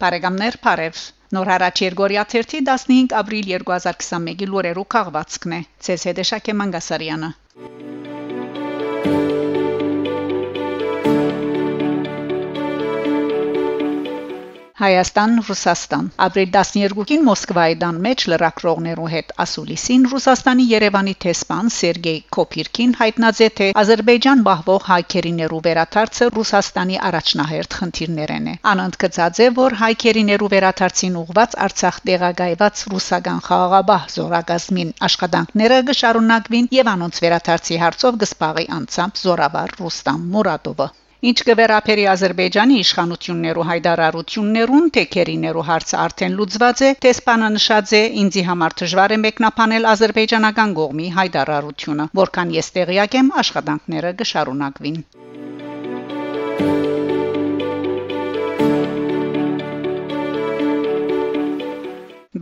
Բարեկամներ Փարև Նոր հարաճ Երգորիա 15 ապրիլ 2021-ի լուրերու քաղվածքն է ՑՍԴ Շակե Մանգասարյանը Հայաստան Ռուսաստան ապրիլ 12-ին Մոսկվայի դան մեջ լրակրողներու հետ ասուլիսին Ռուսաստանի Երևանի տեսփան Սերգեյ Կոպիրկին հայտնաձե թե Ադրբեջան բահվող հայքերիներու վերաթարցը Ռուսաստանի առաջնահերթ խնդիրներն է անընդգծած է որ հայքերիներու վերաթարցին ուղված Արցախ տեղակայված ռուսական խաղաղապահ զորագազմին աշխատանքները գշարունակվին եւ անոնց վերաթարցի հարցով գսպաղի անցամբ զորավար Ռուստամ Մուրադովը Ինչ կվերապերի Ադրբեջանի իշխանություններու հայտարարություններուն թեկերիներու հարցը արդեն լուծված է, տեսփանը նշած է ինձի համար դժվար է մեկնաբանել ադրբեջանական կողմի հայտարարությունը, որքան ես տեղյակ եմ աշխատանքները կշարունակվին։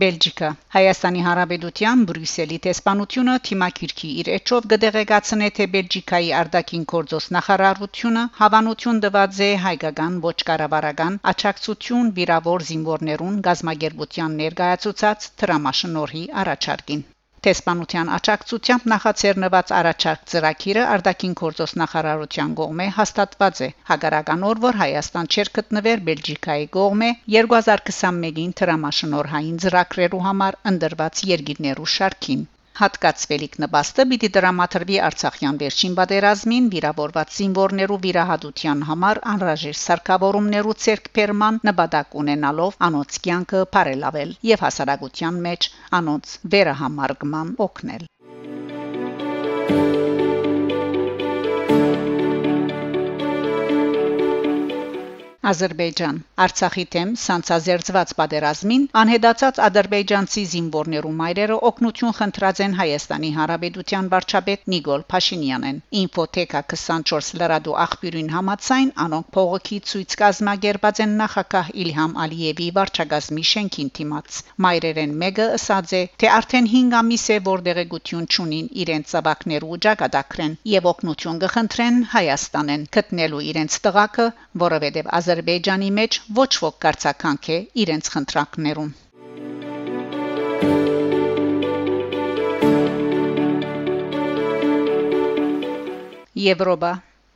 Բելգիկա Հայաստանի Հանրապետության Բրյուսելի տեսփանությունը թիմակիրքի իր էջով կդեղեկացնե թե Բելգիկայի արտաքին գործոս նախարարությունը հավանություն տված է հայկական ոչ կառավարական աչակցություն վիրավոր զինվորներուն գազագերբության ներկայացուցած դրամաշնորհի առաջարկին Տեսփանության աճակցությամբ նախաձեռնված առաջարկ ծրագիրը արտաքին գործոս նախարարության կողմէ հաստատված է հագարական օր որ Հայաստան չեր գտնվեր Բելգիկայի կողմէ 2021-ին դրամաշնորհային ծրագրերու համար ընդրված երկիրներու շարքին Հատկացվելիք նպաստը պիտի դրամատրվի Արցախյան վերջին պատերազմին վիրավորված զինվորներու վիրահատության համար անհրաժեշտ սարքավորումներու ցերկբերման նպատակ ունենալով անոնց կյանքը բարելավել եւ հասարակության մեջ անոնց վերահամարգման օգնել։ Thank you Ադրբեջան Արցախի թեմ սանցազերծված պատերազմին անհետացած ադրբեջանցի զինվորներու մայրերը օգնություն խնդրած են Հայաստանի Հանրապետության վարչապետ Նիկոլ Փաշինյանեն Ինֆոթեկա 24 լրադու աղբյուրին համաձայն անոնք փողոքի ցույց կազմակերպած են նախագահ Իլհամ Ալիևի վարչագազմի շենքին դիմաց մայրերեն մեկը ըսած է թե արդեն 5 ամիս է որ դեղեցություն ճունին իրենց ծավակներու ճակատագրեն եւ օգնություն կխնդրեն Հայաստանեն գտնելու իրենց տղակը որովհետեւ Ադրբեջանի մեջ ոչ ոք կարծականք է իրենց խնդրանքներուն Եվրոպա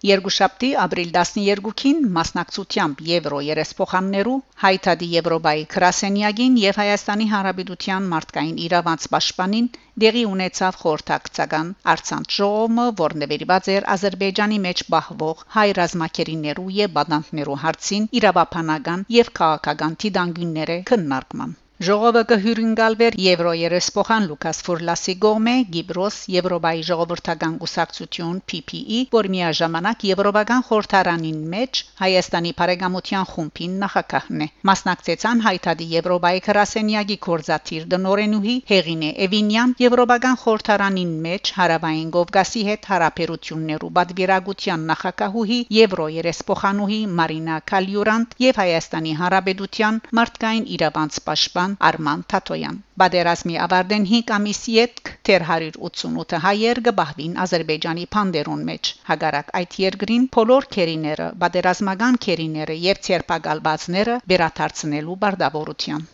Երգուշապտի ապրիլ 12-ին մասնակցությամբ Եվրո երեսփոխաններու Հայտադի Եվրոպայի քրասենյակին եւ Հայաստանի Հանրապետության մարդկային իրավանց պաշտպանին դեղի ունեցավ խորհրդակցական արցանց ժողովը, որ նվիրված էր Ադրբեջանի մեջ բահվող հայ ռազմակերիներու եւ բադանտներու հարցին իրավապանական եւ քաղաքական դիդանգյունները քննարկման Ժողովը կհյուրընկալվեր Եվրոյերես փոխան Լուկաս Ֆուրլասի գոմե Գիբրոս Եվրոպայի ժողովրդական գուսակցություն PPE, որ միաժամանակ Եվրոպական խորհրդարանին մեջ Հայաստանի բարեկամության խումբին նախակահն է։ Մասնակցեցան Հայտարի Եվրոպայի քրասենյակի կորզաթիր դնորենուհի Հեղինե Էվինյան Եվրոպական խորհրդարանին մեջ Հարավային Կովկասի հետ հարաբերություններու բադվիրագության նախակահուհի Եվրոյերես փոխանուհի Մարինա Կալյուրանտ եւ Հայաստանի Հանրապետության մարդկային իրավանց պաշտպան Ղազարյան Արման Թաթոյան Բادرազմի ավարտեն 5 ամիս յետք թեր 188 հայեր գբահվին Ադրբեջանի Փանդերուն մեջ հագարակ այդ երկրին փոլոր քերիները բادرազմական քերիները եւ ցերպակալվածները վերաթարցնելու բարդավորության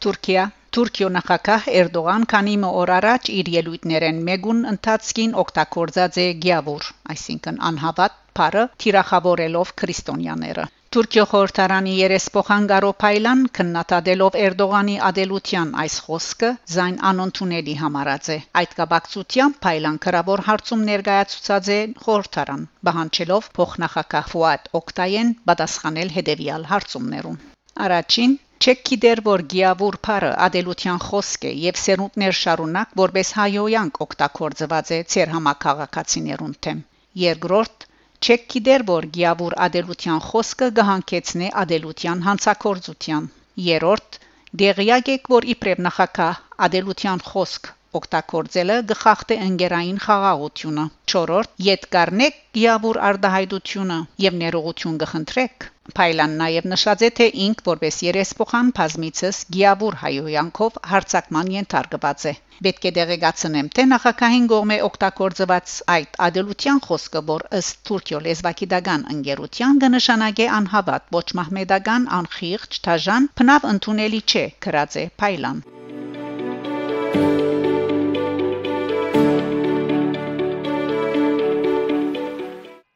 Թուրքիա Թուրքիո նախագահ Էրդողան քանի օր առաջ իր ելույթներեն մեգուն ընթացքին օգտագործած է գյավուր, այսինքն անհավատ բարը թիրախավորելով քրիստոնյաները։ Թուրքիո խորհրդարանի երեսփոխան Գարոփայլան քննադատելով Էրդողանի ադելության այս խոսքը զայն անոնթունելի համարած է։ Այդ կապակցությամբ Փայլան քրավոր հարցում ներկայացուցած է խորհրդարան, բանջելով փոխնախագահ Ֆուադ Օկտայեն պատասխանել հետևյալ հարցումներուն։ Առաջին Չեք գիտեր որ գիավուր փարը ադելության խոսք է եւ սերունդներ շարունակ որպես հայոյանք օգտագործված է ցեր համակարգացիներուն թեմ երկրորդ չեք գիտեր որ գիավուր ադելության խոսքը գահանքեցնե ադելության հանցակործության երրորդ դեղյակ եք որ իբրև նախակա ադելության խոսք օգտագործելը գխախտե ընկերային խաղաղությունը 4-րդ յետկարնեք գիավուր արդահայտությունը եւ ներողություն գխնդրեք Փայլան նաև նշած է թե ինք որպես երեսփոխան բազմիցս գիավուր հայոյանքով հարցակման ենթարկված է Պետք է դեղեկացնեմ, թե նախագահին կողմէ օգտագործված այդ ադելության խոսքը, որ ըստ Թուրքիո լեզվակիդական ընկերության կնշանակե անհավատ, ոչ մահմեդական, անխիղճ, դաժան, բնավ ընդունելի չէ, գրած է Փայլան։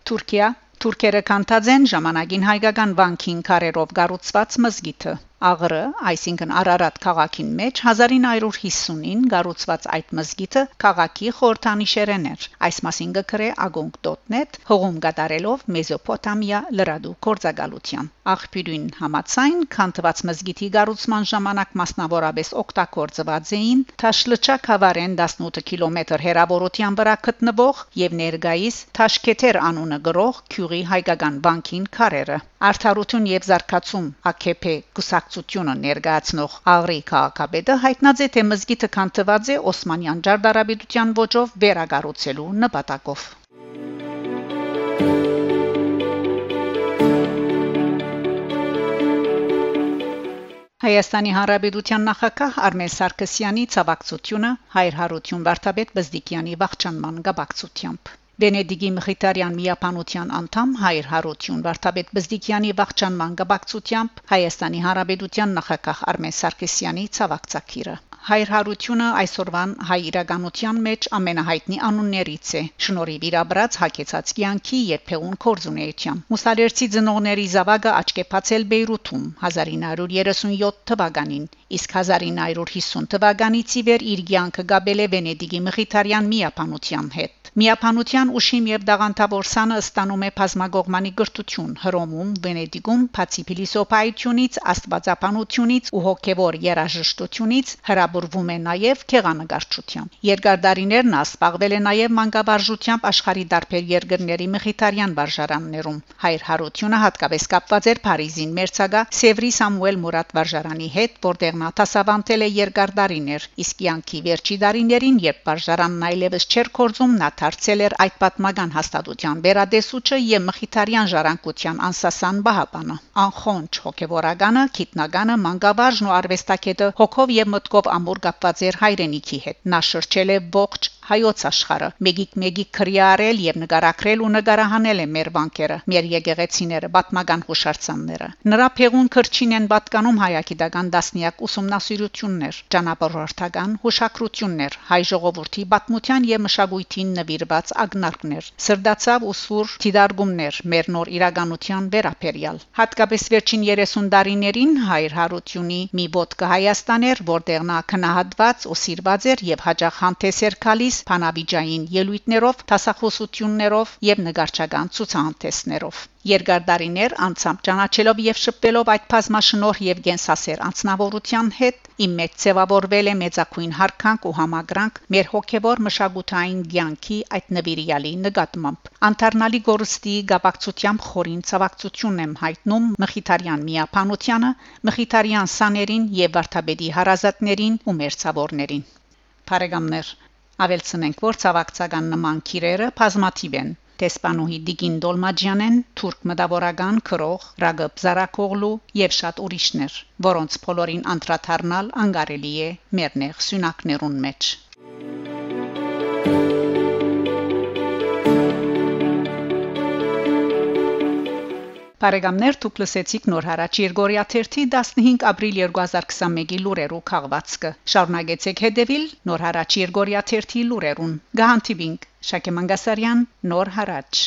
Թուրքիա Թուրքերը կանտածեն ժամանակին հայկական բանկին կարերով գառուցված մզգիթը Աղրը, այսինքն Արարատ քաղաքին մեջ 1950-ին գառուցված այդ մզգիթը քաղաքի խորհրդանիշերեն էր։ Այս մասին գկրե agong.net հողում գտարելով Մեզոպոտամիա լրադու կորցակալության։ Աղբյուրին համացայն քանթված մզգիթի գառուցման ժամանակ մասնավորապես օգտագործված էին Թաշլչակ հավարեն 18 կիլոմետր հեռավորության վրա գտնվող եւ ներգայիս Թաշկեթեր անունը գրող Քյուրի հայկական բանկին քարերը։ Արդարություն եւ զարգացում AKP գուսակ կապակցությունը ներկայացնող Աղրի քաղաքապետը հայտնած է թե մզգիթը քանթված է Օսմանյան ջարդարաբիդության ոճով վերագառուցելու նպատակով Հայաստանի Հանրապետության նախագահ Արմեն Սարգսյանի ցավակցությունը հայր հարություն Վարդապետ Բզդիկյանի վախճանման գաբակցությամբ Վենեդիգի Մխիթարյան միապանության անդամ Հայր Հարություն Վարդապետ Բզդիկյանի վախճանման գաբակցությամբ Հայաստանի Հանրապետության նախագահ Արմեն Սարգսյանի ցավակցակիրը Հայր Հարությունը այսօրվան հայ իրականության մեջ ամենահայտնի անուններից է շնորհիվ իր աբրած հակեցած կյանքի եւ փեղուն կորզունեության Մուսալերցի ծնողների զավակը աչքեփացել Բեյրութում 1937 թվականին իսկ 1950 թվականից ի վեր իր կյանքը գաբել է Վենեդիգի Մխիթարյան միապանության հետ Միապանության ուշիմ եւ դաղանթավոր սանը ստանում է բազմագողմանի գրթություն Հռոմում, Վենեդիգում, բացի փիլիսոփայությունից, աստվածապանությունից ու հոգեվոր երաժշտությունից հրաբուրվում է նաեւ քեղանկարչությամբ։ Երկարդարիներ նա սպաղվել է նաեւ մանկավարժությամբ աշխարի դարբեր երկրների մխիթարյան վարժարաններում։ Հայր Հարությունը հատկապես կապված էր Փարիզին Մերցագա Սևրի Սամուել Մուրատ վարժարանի հետ, որտեղ նա տասավանդել է երկարդարիներ, իսկ յանքի վերջի դարիներին, երբ վարժարանն այլևս չէր կորձում, նա դարձել էր այդ պատմական հաստատության վերադեսուչը եւ մխիթարյան ժառանգության անսասան բահապանը անխոնջ հոգեվորականը քիթնականը մանկավարժն ու արվեստագետը հոգով եւ մտքով ամուր կապված էր հայրենիքի հետ նա շրջել է ողջ հայոց աշխարհը մեգիկ մեգիկ քրիարել եւ նկարակրել ու նկարահանել է մեր բանկերը մեր եկեղեցիները պատմական հուշարձանները նրա փեղուն քրչին են պատկանում հայագիտական դասնիակ ուսումնասիրություններ ճանապարհորդական հուշակրություններ հայ ժողովրդի պատմության եւ մշակույթին նվիրված ագնարկներ սրդացավ ու սուր դիդարգումներ մեր նոր իրականության վերապերյալ հատկապես վերջին 30 տարիներին հայր հարությունի մի ոդկա Հայաստան էր որտեղ նա քնահատված ու սիրված էր եւ հաջող հանդես էր գալիս գալիս փանավիճային ելույթներով, տասախոսություններով եւ նգարչական ցուցահանդեսներով։ Երկար դարիներ անցամբ ճանաչելով եւ շփվելով այդ բազմաշնորհ եւ գենսասեր անձնավորության հետ, իմ մեջ ձևավորվել է մեծակույն հարկանք ու համագրանք մեր հոգեվոր մշակութային ցանկի այդ նվիրյալի նկատմամբ։ Անտառնալի գորստի գաբակցությամբ խորին ցավակցությունն եմ հայտնում Մխիթարյան միապանությանը, Մխիթարյան սաներին եւ Վարդապետի հարազատներին ու մերցավորներին։ Փարեգամներ Ավելցնենք, որ ցավակցական նման քիրերը բազմաթիվ են։ Տեսփանուհի Դիգին Դոլմաջյանեն, թուրք մտավորական քրող Ռագıb Զարակողլու եւ շատ ուրիշներ, որոնց բոլորին անդրադառնալ անկարելի է մեր նեղ սյունակներուն մեջ։ Բարեկամներ դուք լսեցիք նոր հարաճ Երգորիա 3-ի 15 ապրիլ 2021-ի լուրերու քաղվածքը։ Շարունակեցեք հետևել նոր հարաճ Երգորիա 3-ի լուրերուն։ Գահանտիբինգ Շակե Մանգասարյան նոր հարաճ